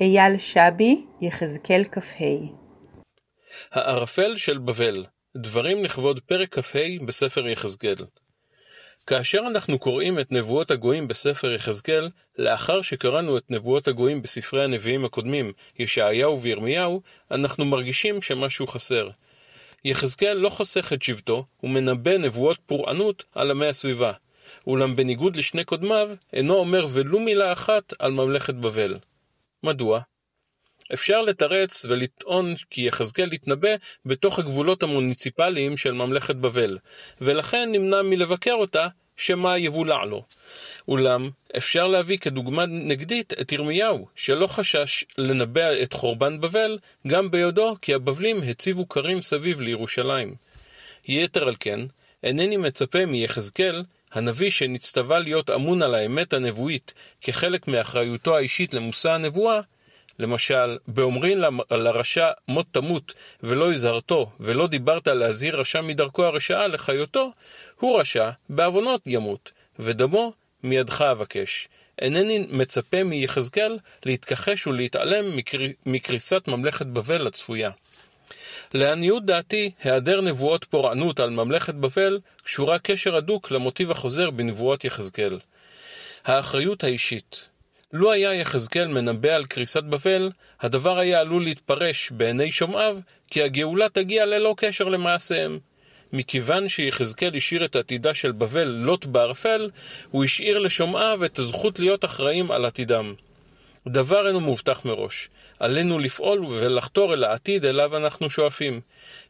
אייל שבי, יחזקאל כ"ה הערפל של בבל, דברים לכבוד פרק כ"ה בספר יחזקאל. כאשר אנחנו קוראים את נבואות הגויים בספר יחזקאל, לאחר שקראנו את נבואות הגויים בספרי הנביאים הקודמים, ישעיהו וירמיהו, אנחנו מרגישים שמשהו חסר. יחזקאל לא חוסך את שבטו, ומנבא נבואות פורענות על עמי הסביבה. אולם בניגוד לשני קודמיו, אינו אומר ולו מילה אחת על ממלכת בבל. מדוע? אפשר לתרץ ולטעון כי יחזקאל התנבא בתוך הגבולות המוניציפליים של ממלכת בבל, ולכן נמנע מלבקר אותה, שמא יבולע לו. אולם, אפשר להביא כדוגמה נגדית את ירמיהו, שלא חשש לנבא את חורבן בבל, גם ביודעו כי הבבלים הציבו כרים סביב לירושלים. יתר על כן, אינני מצפה מיחזקאל, הנביא שנצטווה להיות אמון על האמת הנבואית כחלק מאחריותו האישית למושא הנבואה, למשל, באומרים לרשע מות תמות ולא הזהרתו, ולא דיברת להזהיר רשע מדרכו הרשעה לחיותו, הוא רשע, בעוונות ימות, ודמו מידך אבקש. אינני מצפה מיחזקאל להתכחש ולהתעלם מקר... מקריסת ממלכת בבל הצפויה. לעניות דעתי, היעדר נבואות פורענות על ממלכת בבל קשורה קשר הדוק למוטיב החוזר בנבואות יחזקאל. האחריות האישית לו היה יחזקאל מנבא על קריסת בבל, הדבר היה עלול להתפרש בעיני שומעיו כי הגאולה תגיע ללא קשר למעשיהם. מכיוון שיחזקאל השאיר את עתידה של בבל לוט בערפל, הוא השאיר לשומעיו את הזכות להיות אחראים על עתידם. דבר אינו מובטח מראש. עלינו לפעול ולחתור אל העתיד אליו אנחנו שואפים.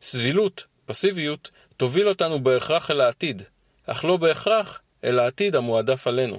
סבילות, פסיביות, תוביל אותנו בהכרח אל העתיד, אך לא בהכרח אל העתיד המועדף עלינו.